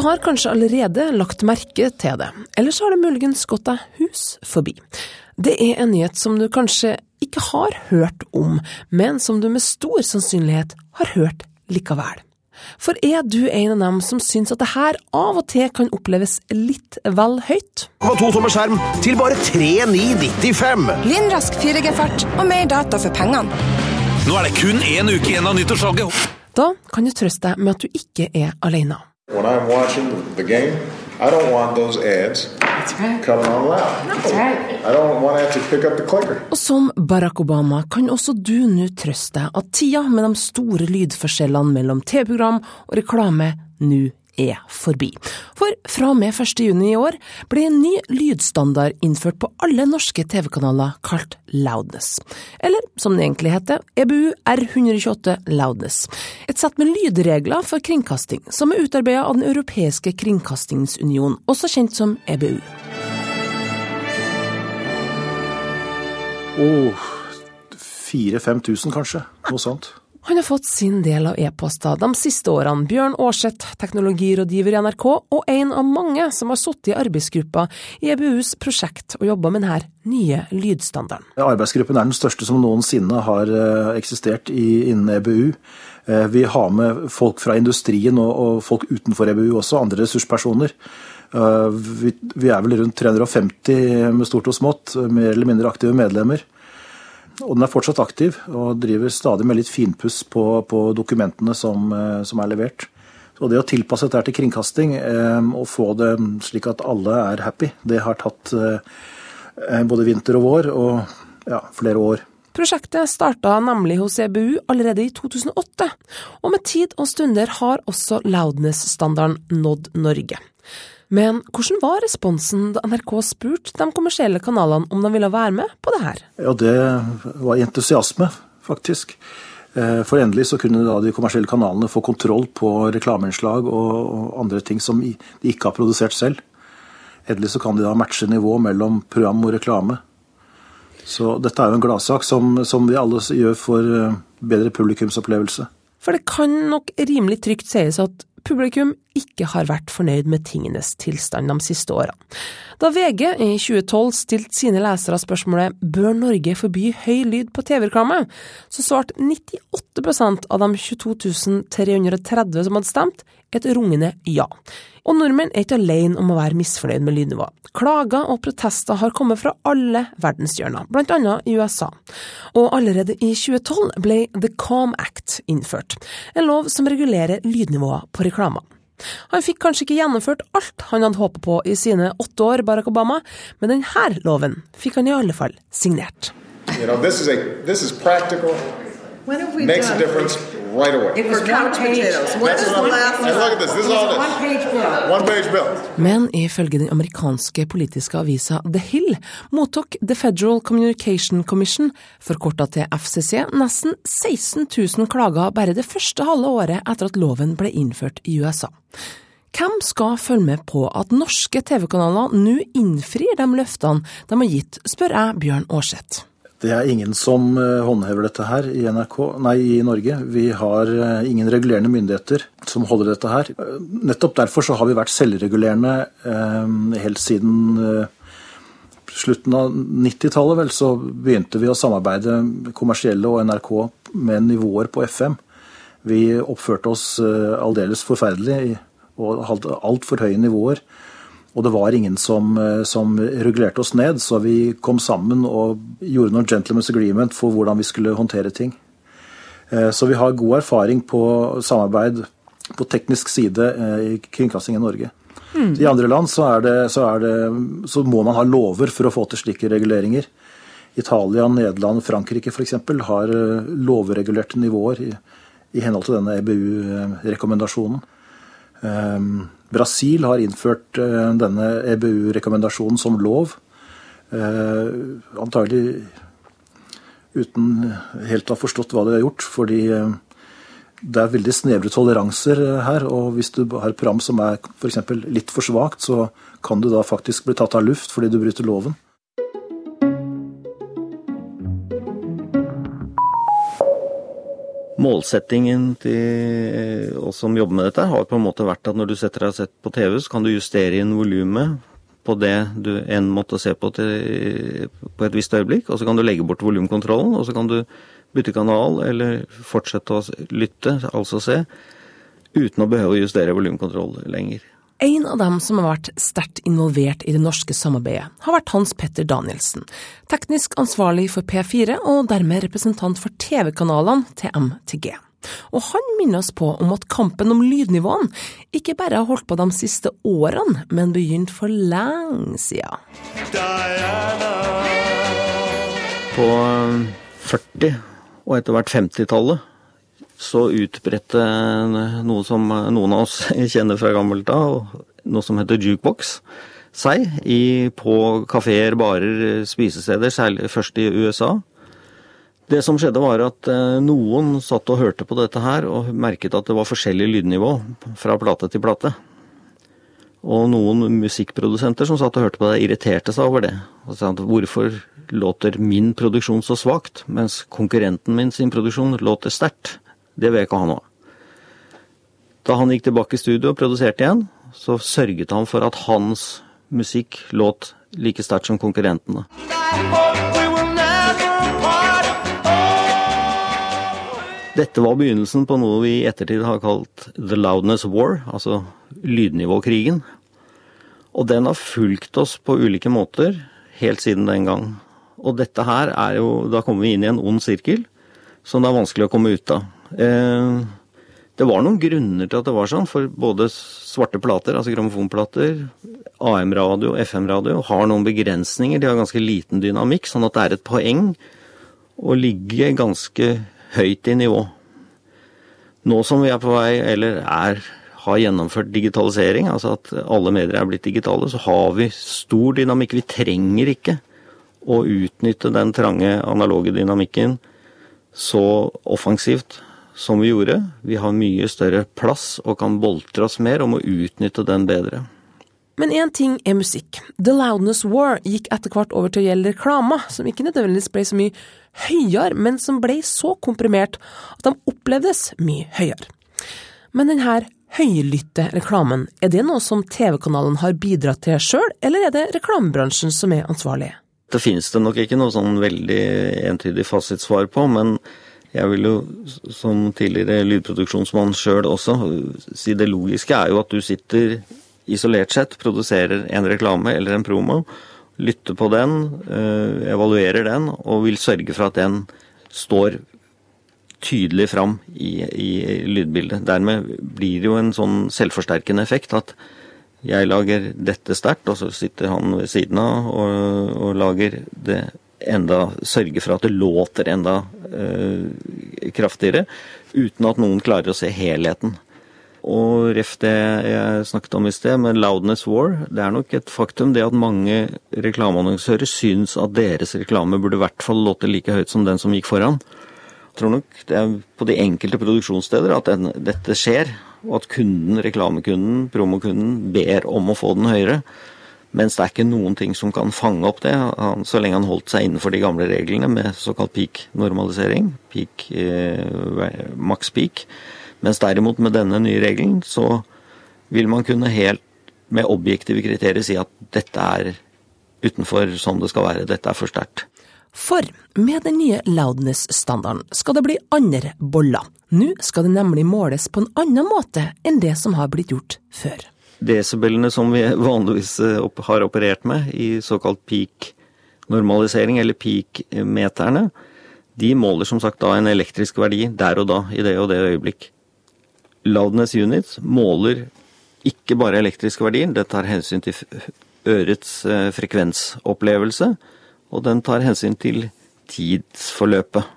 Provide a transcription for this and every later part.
Du har kanskje allerede lagt merke til det, eller så har det muligens gått deg hus forbi. Det er en nyhet som du kanskje ikke har hørt om, men som du med stor sannsynlighet har hørt likevel. For er du en av dem som syns at det her av og til kan oppleves litt vel høyt? Fra to tommer skjerm til bare 3995. Lynrask 4G-fart og mer data for pengene. Nå er det kun én uke igjen av nyttårssalget. Da kan du trøste deg med at du ikke er alene. When I'm watching the game, I don't want those ads coming on loud. I don't want to have to pick up the clicker. Og som Barack Obama kan også du nå trøste at tida med de store lydforskjellene mellom TV-program og reklame nå er forbi. For fra og med 1. juni i år ble en ny lydstandard innført på alle norske TV-kanaler kalt Loudness. Eller som det egentlig heter, EBU R128 Loudness. Et sett med lydregler for kringkasting som er utarbeidet av Den europeiske kringkastingsunion, også kjent som EBU. Oh, 4000-5000 kanskje, noe sånt. Han har fått sin del av e-poster de siste årene, Bjørn Aarseth, teknologirådgiver i NRK, og en av mange som har sittet i arbeidsgruppa i EBUs prosjekt og jobba med denne nye lydstandarden. Arbeidsgruppen er den største som noensinne har eh, eksistert innen EBU. Eh, Vi har med folk fra industrien og, folk utenfor EBU også, andre ressurspersoner. Eh, vi er vel rundt 350 med stort og smått, mer eller mindre aktive medlemmer. Og den er fortsatt aktiv, og driver stadig med litt finpuss på, på dokumentene som, eh, som er levert. Og det å tilpasse dette til kringkasting eh, og få det slik at alle er happy, det har tatt eh, både vinter og vår og ja, flere år. Prosjektet starta nemlig hos EBU allerede i 2008, og med tid og stunder har også loudness-standarden nådd Norge. Men hvordan var responsen da NRK spurte de kommersielle kanalene om de ville være med på det her? Ja, det var entusiasme, faktisk. Eh, For endelig så kunne da de kommersielle kanalene få kontroll på reklameinnslag og andre ting som de ikke har produsert selv. Endelig så kan de da matche nivå mellom program og reklame. Så dette er jo en gladsak som, som vi alle gjør for eh, bedre publikumsopplevelse. For det kan nok rimelig trygt sies at publikum ikke har vært fornøyd med tingenes tilstand de siste årene. Da VG i 2012 stilte sine lesere spørsmålet «Bør Norge forby høy lyd på TV-reklame?», så svarte 98 av de 22 330 som hadde stemt, et rungende ja. Og nordmenn er ikke alene om å være misfornøyd med lydnivået. Klager og protester har kommet fra alle verdenshjørner, annet i USA. Og allerede i 2012 ble The Calm Act innført, en lov som regulerer lydnivået på reklamer. Han fikk kanskje ikke gjennomført alt han hadde håpet på i sine åtte år, Barack Obama, men denne loven fikk han i alle fall signert. You know, this is a this is practical. When have a difference right away. It was couch potatoes. When was the last And look at this. This is all this. One page bill. One page bill. Men ifølge den amerikanske politiske avisa The Hill mottok The Federal Communication Commission, forkorta til FCC, nesten 16 000 klager bare det første halve året etter at loven ble innført i USA. Hvem skal følge med på at norske TV-kanaler nå innfrir de løftene de har gitt, spør jeg Bjørn Aarseth. Det er ingen som eh, håndhever dette her i, NRK, nei, i Norge. Vi har eh, ingen regulerende myndigheter som holder dette her. Eh, Nettopp derfor så har vi vært selvregulerende eh, helt siden eh, slutten av 90-tallet. vel, Så begynte vi å samarbeide kommersielle og NRK med nivåer på FM. Vi oppførte oss eh, aldeles forferdelig og hadde altfor høye nivåer. Og det var ingen som, eh, som regulerte oss ned, så vi kom sammen og gjorde noen gentleman's agreement for hvordan vi skulle håndtere ting. Eh, Så vi har god erfaring på samarbeid på teknisk side eh, i kringkasting i Norge. I andre land så, er det, så, er det, så må man ha lover for å få til slike reguleringer. Italia, Nederland, Frankrike f.eks. har lovregulerte nivåer i, i henhold til denne EBU-rekommendasjonen. Um, Brasil har innført eh, denne EBU-rekommendasjonen som lov. Uh, antagelig uten helt å ha forstått hva de har gjort, fordi eh, det er veldig snevre toleranser eh, her. Og hvis du har et program som er f.eks. litt for svakt, så kan du da faktisk bli tatt av luft fordi du bryter loven. Målsettingen til oss som jobber med dette, har på en måte vært at når du setter deg og sett på TV, så kan du justere inn volumet på det du enn måtte se på til, på et visst øyeblikk, og så kan du legge bort volumkontrollen, og så kan du bytte kanal eller fortsette å lytte, altså se, uten å behøve å justere volumkontroll lenger. En av dem som har vært sterkt involvert i det norske samarbeidet, har vært Hans Petter Danielsen, teknisk ansvarlig for P4 og dermed representant for TV-kanalene til MTG. Og han minner oss på om at kampen om lydnivåene ikke bare har holdt på de siste årene, men begynt for lenge siden. På 40- og etter hvert 50-tallet så utbredte noe som noen av oss kjenner fra gammelt av, noe som heter jukebox, seg i, på kafeer, barer, spisesteder, særlig først i USA. Det som skjedde var at eh, noen satt og hørte på dette her og merket at det var forskjellig lydnivå fra plate til plate. Og noen musikkprodusenter som satt og hørte på det, irriterte seg over det. Og sa at hvorfor låter min produksjon så svakt, mens konkurrenten min sin produksjon låter sterkt? Det vil ikke han ha. Da han gikk tilbake i studio og produserte igjen, så sørget han for at hans musikk låt like sterkt som konkurrentene. Dette var begynnelsen på noe vi i ettertid har kalt The Loudness War, altså lydnivåkrigen. Og den har fulgt oss på ulike måter helt siden den gang. Og dette her er jo Da kommer vi inn i en ond sirkel som det er vanskelig å komme ut av. Eh, det var noen grunner til at det var sånn, for både svarte plater, altså grammofonplater, AM-radio, FM-radio, har noen begrensninger. De har ganske liten dynamikk, sånn at det er et poeng å ligge ganske høyt i nivå. Nå som vi er på vei, eller er, har gjennomført digitalisering, altså at alle medier er blitt digitale, så har vi stor dynamikk. Vi trenger ikke å utnytte den trange analoge dynamikken så offensivt som vi gjorde. Vi har mye større plass og kan boltre oss mer og må utnytte den bedre. Men én ting er musikk. The Loudness War gikk etter hvert over til å gjelde reklamer, som ikke nødvendigvis ble så mye høyere, men som ble så komprimert at de opplevdes mye høyere. Men denne høylytte reklamen, er det noe som TV-kanalen har bidratt til sjøl, eller er det reklamebransjen som er ansvarlig? Det finnes det nok ikke noe sånn veldig entydig fasitsvar på, men jeg vil jo som tidligere lydproduksjonsmann sjøl også si det logiske er jo at du sitter isolert sett, produserer en reklame eller en promo, lytter på den, eh, evaluerer den og vil sørge for at den står tydelig fram i, i lydbildet. Dermed blir det jo en sånn selvforsterkende effekt at jeg lager dette sterkt, og så sitter han ved siden av og, og lager det enda sørge for at det låter enda eh, kraftigere, uten at noen klarer å se helheten. Og ref det jeg snakket om i sted, med loudness war. Det er nok et faktum det at mange reklameannonsører syns at deres reklame burde i hvert fall låte like høyt som den som gikk foran. Jeg tror nok det er på de enkelte produksjonssteder at den, dette skjer, og at kunden, reklamekunden, promokunden, ber om å få den høyere. Mens det er ikke noen ting som kan fange opp det, så lenge han holdt seg innenfor de gamle reglene med såkalt peak-normalisering. Peak, eh, maks peak. Mens derimot med denne nye regelen så vil man kunne helt med objektive kriterier si at dette er utenfor sånn det skal være, dette er for sterkt. For med den nye loudness-standarden skal det bli andre boller. Nå skal det nemlig måles på en annen måte enn det som har blitt gjort før. Desibelene som vi vanligvis eh, har operert med i såkalt peak-normalisering, eller peak-meterne, de måler som sagt da en elektrisk verdi der og da, i det og det øyeblikk. Loudness units måler ikke bare elektriske verdier, det tar hensyn til ørets eh, frekvensopplevelse, og den tar hensyn til tidsforløpet.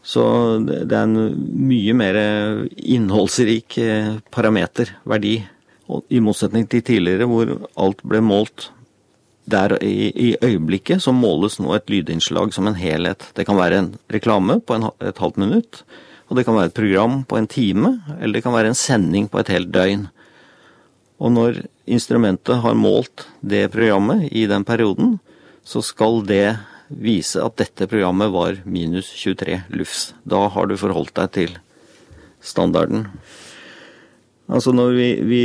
Så det er en mye mer innholdsrik eh, parameter, verdi, i motsetning til tidligere hvor alt ble målt der i, i øyeblikket, så måles nå et lydinnslag som en helhet. Det kan være en reklame på en, et halvt minutt, og det kan være et program på en time, eller det kan være en sending på et helt døgn. Og når instrumentet har målt det programmet i den perioden, så skal det vise at dette programmet var minus 23 lufs. Da har du forholdt deg til standarden. Altså når vi, vi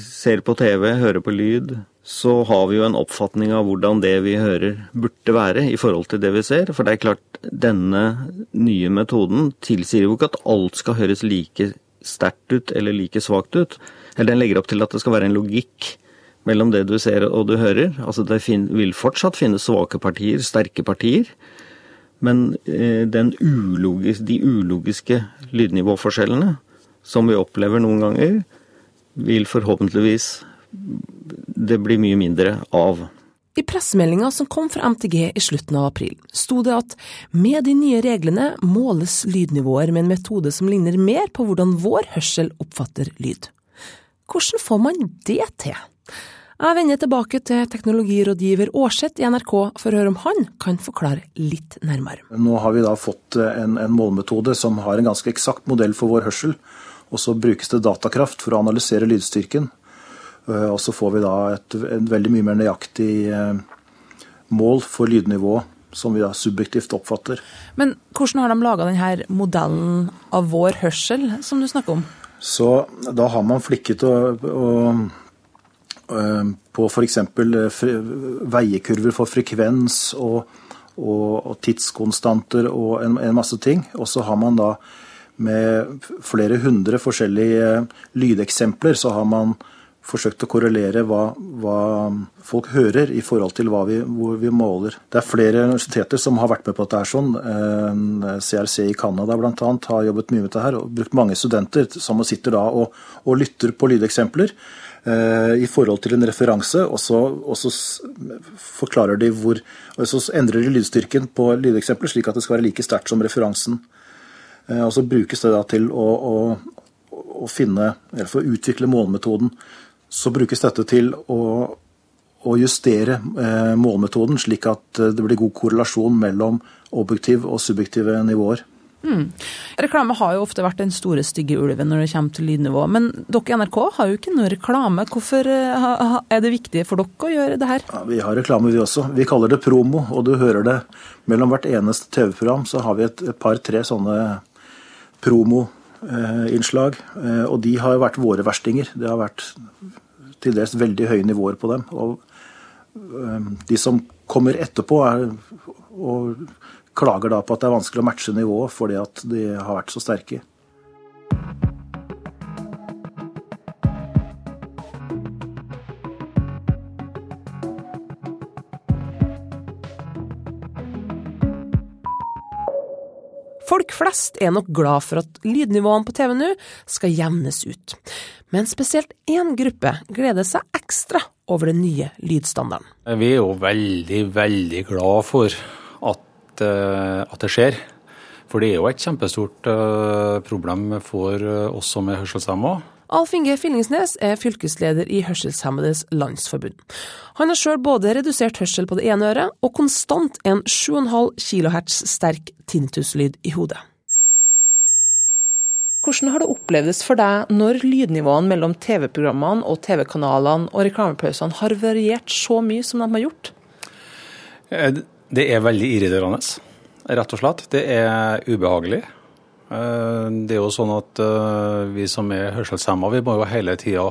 ser på TV, hører på lyd, så har vi jo en oppfatning av hvordan det vi hører burde være i forhold til det vi ser. For det er klart, denne nye metoden tilsier jo ikke at alt skal høres like sterkt ut eller like svakt ut. Eller den legger opp til at det skal være en logikk mellom det du ser og du hører. Altså det vil fortsatt finnes svake partier, sterke partier. Men eh, ulogis, de ulogiske lydnivåforskjellene som vi opplever noen ganger, vil forhåpentligvis det bli mye mindre av. I pressemeldinga som kom fra MTG i slutten av april, sto det at med de nye reglene måles lydnivåer med en metode som ligner mer på hvordan vår hørsel oppfatter lyd. Hvordan får man det til? Jeg vender tilbake til teknologirådgiver Aarseth i NRK for å høre om han kan forklare litt nærmere. Nå har vi da fått en, en målmetode som har en ganske eksakt modell for vår hørsel. Og så brukes det datakraft for å analysere lydstyrken. Eh, og så får vi da et, et veldig mye mer nøyaktig eh, mål for lydnivået som vi da subjektivt oppfatter. Men hvordan har de laga denne modellen av vår hørsel, som du snakker om? Så da har man flikket og, og, eh, på f.eks. veiekurver for frekvens og, og, og tidskonstanter og en, en, masse ting. Og så har man da med flere hundre forskjellige lydeksempler, så har man forsøkt å korrelere hva, hva, folk hører i forhold til vi, hvor vi måler. Det er flere universiteter som har vært med på dette. her sånn. CRC eh, i Canada bl.a. har jobbet mye med dette her, og brukt mange studenter som sitter da og, og lytter på lydeksempler eh, i forhold til en referanse, og så, og så, forklarer de hvor og Så endrer de lydstyrken på lydeksempler slik at det skal være like sterkt som referansen. Eh, og så brukes det da til å, å, å finne, eller for å utvikle målmetoden. Så brukes dette til å, å justere eh, målmetoden, slik at eh, det blir god korrelasjon mellom objektiv og subjektive nivåer. Mm. Reklame har jo ofte vært den store, stygge ulven når det kommer til lydnivå. Men dere i NRK har jo ikke noe reklame. Hvorfor er det viktig for dere å gjøre det her? Ja, vi har reklame, vi også. Vi kaller det promo, og du hører det mellom hvert eneste TV-program. Så har vi et, et par-tre sånne promoinnslag. Eh, og de har vært våre verstinger. Det har vært til dels veldig høye nivåer på dem. Og eh, de som kommer etterpå er, og klager da på at det er vanskelig å matche nivået fordi at de har vært så sterke. Folk flest er nok glad for at lydnivåene på TV nå skal jevnes ut. Men spesielt én gruppe gleder seg ekstra over den nye lydstandarden. Vi er jo veldig, veldig glad for at, eh, at det skjer. For det er jo et kjempestort eh, problem for oss som er hørselshemma. Alf Inge Fillingsnes er fylkesleder i Hørselshemmedes Landsforbund. Han har sjøl både redusert hørsel på det ene øret, og konstant en 7,5 kHz sterk tinnituslyd i hodet. Hvordan har det opplevdes for deg når lydnivåene mellom TV-programmene og TV-kanalene og reklamepausene har variert så mye som de har gjort? Eh, det er veldig irriterende, rett og slett. Det er ubehagelig. Eh, det er jo sånn at eh, vi som er hørselshemma, vi må jo hele tida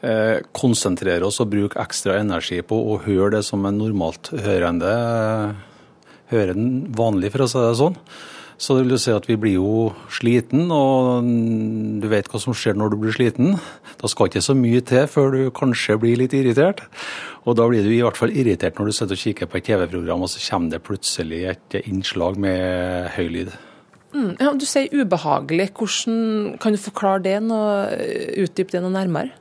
eh, konsentrere oss og bruke ekstra energi på å høre det som en normalt hørende hører den vanlig, for å si det sånn. Så det vil si at vi blir jo sliten, og du vet hva som skjer når du blir sliten. Da skal ikke så mye til før du kanskje blir litt irritert. Og da blir du i hvert fall irritert når du sitter og kikker på et TV-program, og så kommer det plutselig et innslag med høy lyd. Mm, ja, du sier ubehagelig. Hvordan Kan du forklare det, noe, utdype det noe nærmere?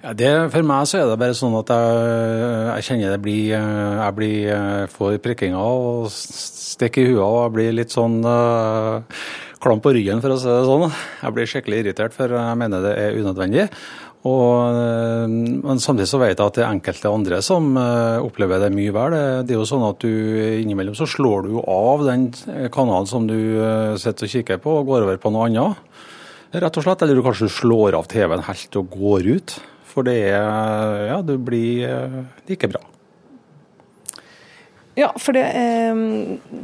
Ja, det, for meg så er det bare sånn at jeg, jeg kjenner det blir Jeg blir får prikkinger og stikker i huet og jeg blir litt sånn uh, klam på ryggen, for å si det sånn. Jeg blir skikkelig irritert, for jeg mener det er unødvendig. Og, eh, men samtidig så vet jeg at det er enkelte andre som eh, opplever det mye vel. Det er jo sånn at du innimellom så slår du av den kanalen som du eh, sitter og kikker på, og går over på noe annet. Rett og slett. Eller du kanskje slår av TV-en helt og går ut. For det er Ja, det blir ikke bra. Ja, for det, eh,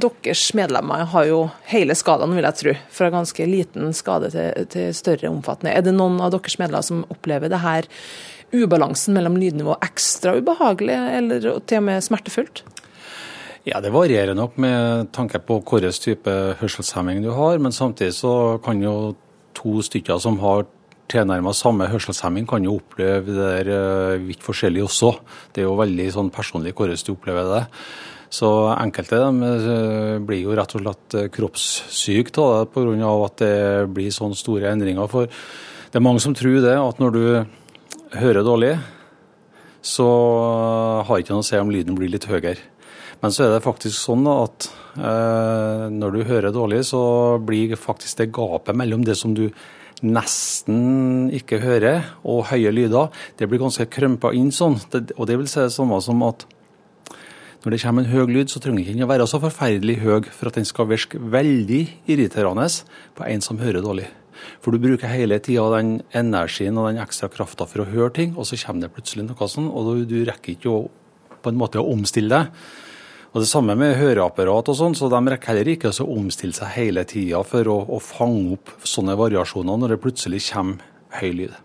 deres medlemmer har jo hele skalaen, vil jeg tro. Fra ganske liten skade til, til større omfattende. Er det noen av deres medlemmer som opplever det her ubalansen mellom lydnivå ekstra ubehagelig, eller til og med smertefullt? Ja, Det varierer nok med tanke på hvilken type hørselshemming du har. Men samtidig så kan jo to stykker som har tilnærmet samme hørselshemming, kan jo oppleve det der eh, vidt forskjellig også. Det er jo veldig sånn personlig hvordan du opplever det. Så enkelte de eh, blir jo rett og slett eh, kroppssyke av det pga. at det blir sånne store endringer. For det er mange som tror det, at når du hører dårlig, så har ikke noe å si om lyden blir litt høyere. Men så er det faktisk sånn at eh, når du hører dårlig, så blir faktisk det gapet mellom det som du nesten ikke hører, og høye lyder, det blir ganske krømpa inn sånn. Det, og det vil si det samme som at når det kommer en høy lyd, så trenger den ikke å være så forferdelig høy for at den skal virke veldig irriterende på en som hører dårlig. For du bruker hele tida den energien og den ekstra krafta for å høre ting, og så kommer det plutselig noe sånn, og du, rekker ikke å, på en måte å omstille deg. Og Det samme med høreapparat, og sånn, så de rekker heller ikke å omstille seg hele tida for å, å, fange opp sånne variasjoner når det plutselig kommer høy lyd.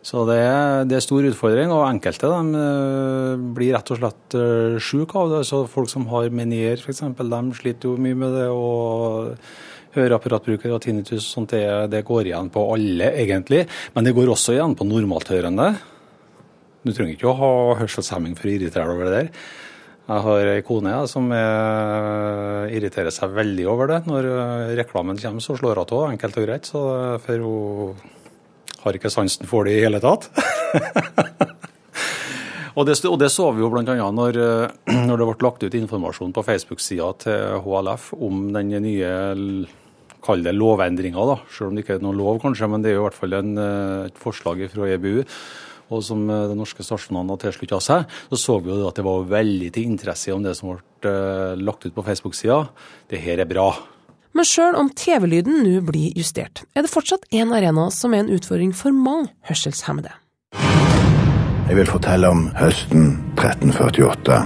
Så det er, det er stor utfordring, og enkelte de, eh, blir rett og slett uh, syke av det. Så Folk som har menier f.eks., de sliter jo mye med det. og Høreapparatbrukere og tinnitus og sånt, det, det går igjen på alle, egentlig. Men det går også igjen på normalthørende. Du trenger ikke å ha hørselshemming for å irritere deg over det der. Jeg har ei kone ja, som er, irriterer seg veldig over det. Når eh, reklamen kommer, så slår hun av, enkelt og greit. Så, for hun har ikke sansen for det i hele tatt. og, det, og det så vi jo bl.a. Når, når det ble lagt ut informasjon på Facebook-sida til HLF om den nye kall det lovendringa, da. Selv om det ikke er noen lov, kanskje, men det er jo i hvert fall en, et forslag fra EBU. Og som de norske stasjonene har tilslutta seg, så så vi jo at det var veldig til interesse om det som ble lagt ut på Facebook-sida. Det her er bra. Men sjøl om TV-lyden nå blir justert, er det fortsatt en arena som er en utfordring for mange hørselshemmede. Jeg vil fortelle om høsten 1348.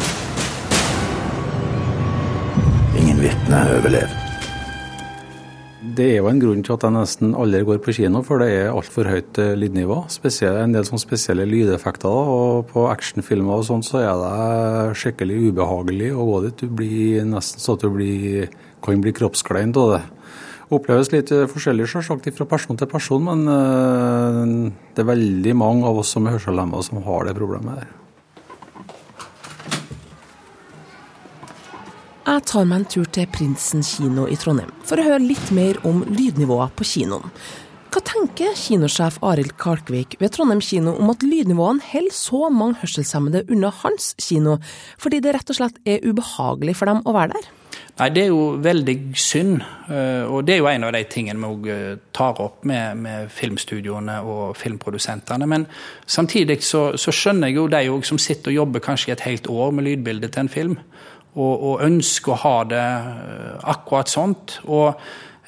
Ingen vitner overlevde. Det er jo en grunn til at jeg nesten aldri går på kino, for det er altfor høyt eh, lydnivå. Spesielt, en del sånne spesielle lydeffekter. Og på actionfilmer og sånt så er det skikkelig ubehagelig å gå dit. Du blir nesten så at du blir kan bli kroppskleint av det. Oppleves litt eh, forskjellig selvsagt fra person til person, men eh, det er veldig mange av oss som er hørselshemmede som har det problemet her. Jeg tar meg en tur til Prinsen kino i Trondheim for å høre litt mer om lydnivået på kinoen. Hva tenker kinosjef Arild Kalkvik ved Trondheim kino om at lydnivåene holder så mange hørselshemmede unna hans kino, fordi det rett og slett er ubehagelig for dem å være der? Nei, Det er jo veldig synd. Eh, og det er jo en av de tingene vi eh, tar opp med, med, filmstudioene og filmprodusentene. Men samtidig så, så skjønner jeg jo de som sitter og jobber kanskje et helt år med lydbildet til en film, og, og ønsker å ha det eh, akkurat sånt. og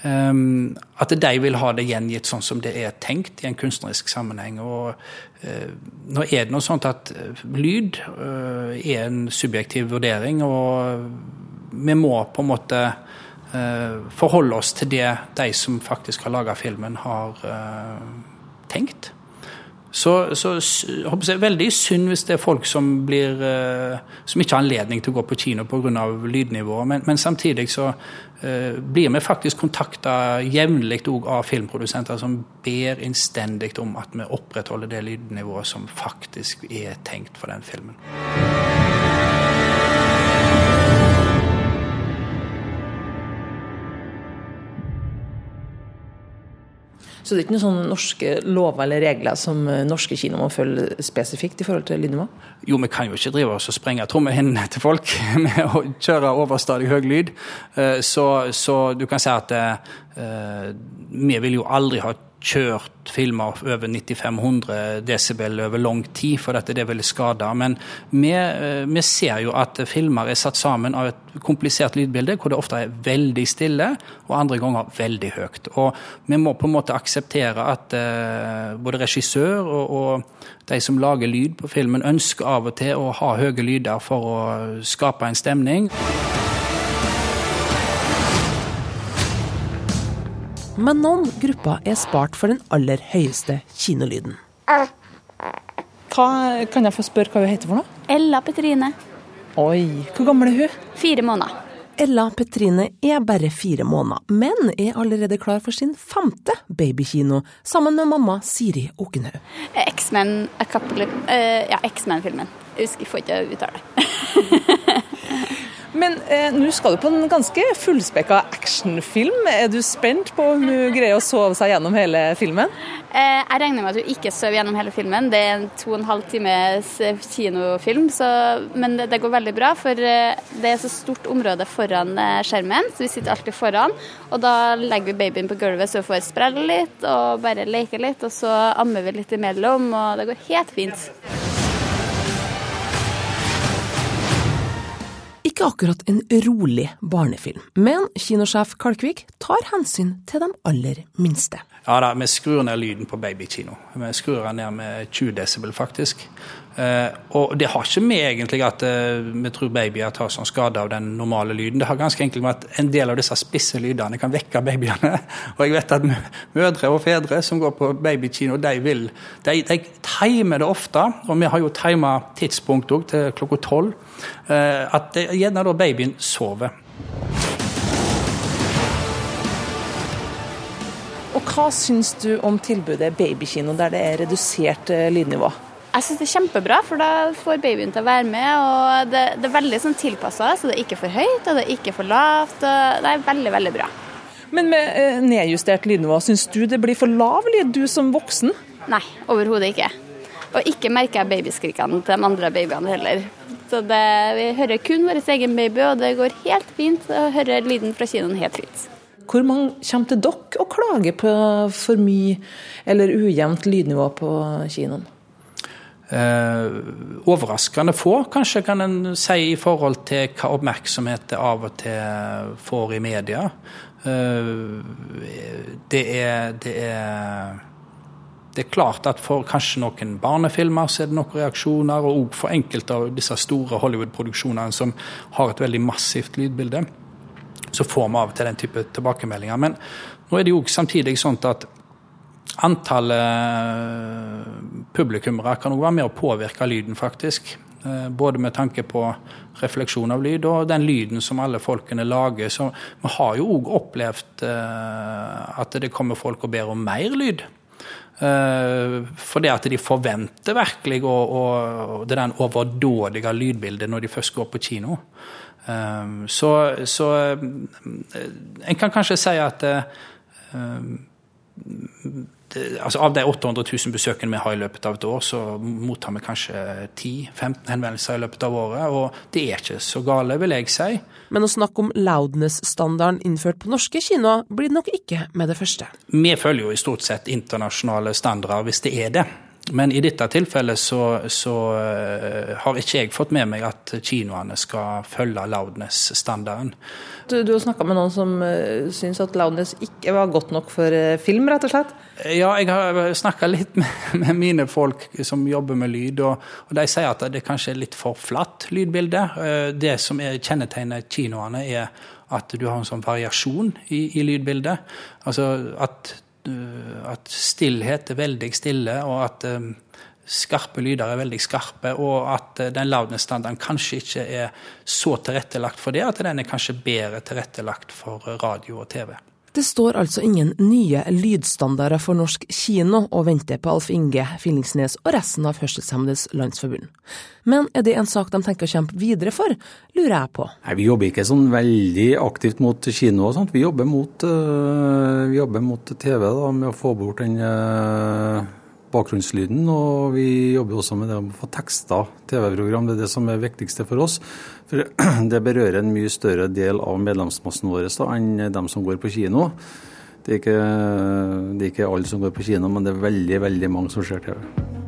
at de vil ha det gjengitt sånn som det er tenkt i en kunstnerisk sammenheng. og uh, Nå er det noe sånt at lyd uh, er en subjektiv vurdering. og vi må på en måte forholde oss til det de som faktisk har laga filmen, har tenkt. Så, så håper jeg, veldig synd hvis det er folk som, blir, uh, som ikke har anledning til å gå på kino pga. lydnivået. Men, men, samtidig så blir vi faktisk kontakta jevnlig av filmprodusenter som ber innstendig om at vi opprettholder det lydnivået som faktisk er tenkt for den filmen. Så det er ikke noen sånne norske lover eller regler som eh, norske kino må følge spesifikt i forhold til lydnivå? Jo, vi kan jo ikke drive oss og sprenge trommehinnene til folk med å kjøre overstadig høy lyd. Eh, så, så, du kan si at uh, vi vil jo aldri ha kjørt filmer over 9500 desibel over lang tid, for dette det ville skade. Men vi, eh, vi, ser jo at filmer er satt sammen av et komplisert lydbilde, hvor det ofte er veldig stille, og andre ganger veldig høyt. Og vi må på en måte akseptere at uh, både regissør og, og, de som lager lyd på filmen, ønsker av og til å ha høye lyder for å skape en stemning. Men noen grupper er spart for den aller høyeste kinolyden. Hva, kan jeg få spørre hva hun heter for noe? Ella Petrine. Oi, hvor gammel er hun? Fire måneder. Ella Petrine er bare fire måneder, men er allerede klar for sin femte babykino, sammen med mamma Siri Okenhaug. X-Men uh, ja, X-Men-filmen. Jeg husker, får ikke uttale det. Men eh, nå skal du på en ganske fullspekka actionfilm. Er du spent på om hun greier å sove seg gjennom hele filmen? Eh, jeg regner med at hun ikke sover gjennom hele filmen. Det er en to og en halv times eh, kinofilm, så, men det, det, går veldig bra. For eh, det er så stort område foran eh, skjermen, så vi sitter alltid foran. Og da legger vi babyen på gulvet så hun får sprelle litt og bare leke litt. Og så ammer vi litt imellom, og det går helt fint. Ikke akkurat en rolig barnefilm, men kinosjef Kalkvik tar hensyn til de aller minste. Ja da, vi skrur ned lyden på babykino. Vi skrur den ned med 20 desibel, faktisk. Uh, og det har ikke med egentlig at uh, vi tror babyer tar sånn skade av den normale lyden. Det har ganske enkelt med at en del av disse spisse lydene kan vekke babyene. og jeg vet at mødre og fedre som går på babykino, de vil De, de timer det ofte, og vi har jo tima tidspunkt òg til klokka tolv, uh, at det, gjerne da babyen sover. Og hva syns du om tilbudet babykino der det er redusert lydnivå? Jeg syns det er kjempebra, for da får babyen til å være med. og Det, det er veldig sånn tilpassa, så det er ikke for høyt og det er ikke for lavt. og Det er veldig, veldig bra. Men med eh, nedjustert lydnivå, syns du det blir for lav lyd, du som voksen? Nei, overhodet ikke. Og ikke merker jeg babyskrikene til de andre babyene heller. Så det, Vi hører kun vår egen baby, og det går helt fint å høre lyden fra kinoen helt fint. Hvor mange kommer til dere og klager på for mye eller ujevnt lydnivå på kinoen? Eh, overraskende få, kanskje kan en si, i forhold til hva oppmerksomhet det av og til får i media. Eh, det er, det er det er klart at for kanskje noen barnefilmer så er det noen reaksjoner, og òg for enkelte av disse store Hollywood-produksjonene som har et veldig massivt lydbilde, så får vi av og til den type tilbakemeldinger. Men nå er det jo samtidig sånn at Antallet publikummere kan òg være med å påvirke lyden, faktisk. Eh, både med tanke på refleksjon av lyd og den lyden som alle folkene lager. Så vi har jo òg opplevd eh, at det kommer folk og ber om mer lyd. For det at de forventer virkelig og det den overdådige lydbildet når de først går på kino. Så, så en kan kanskje si at altså Av de 800 000 besøkene vi har i løpet av et år, så mottar vi kanskje 10-15 henvendelser i løpet av året. Og det er ikke så gale, vil jeg si. Men å snakke om loudness-standarden innført på norske kinoer blir det nok ikke med det første. Vi følger jo i stort sett internasjonale standarder hvis det er det. Men i dette tilfellet så, så uh, har ikke jeg fått med meg at kinoene skal følge loudness-standarden. Du, du har snakka med noen som uh, syns at loudness ikke var godt nok for uh, film, rett og slett? Ja, jeg har snakka litt med, med, mine folk som jobber med lyd, og, og, de sier at det kanskje er litt for flatt lydbilde. Det som er kjennetegner kinoene, er at du har en sånn variasjon i, i lydbildet. Altså at Eh, at stillhet er veldig stille, og at eh, skarpe lyder er veldig skarpe, og at eh, den loudness-standarden kanskje ikke er så tilrettelagt for det, at den er kanskje bedre tilrettelagt for radio og TV. Det står altså ingen nye lydstandarder for norsk kino og venter på Alf Inge Fillingsnes og resten av Hørselshemmedes Landsforbund. Men er det en sak de tenker å kjempe videre for, lurer jeg på. Nei, Vi jobber ikke sånn veldig aktivt mot kino og sånt. Vi jobber mot, øh, vi jobber mot TV da, med å få bort den uh bakgrunnslyden. Og vi jobber også med det å få teksta TV-program. Det er det som er viktigste for oss. For det berører en mye større del av medlemsmassen vår da, enn dem som går på kino. Det er, ikke, det er ikke alle som går på kino, men det er veldig, veldig mange som ser TV.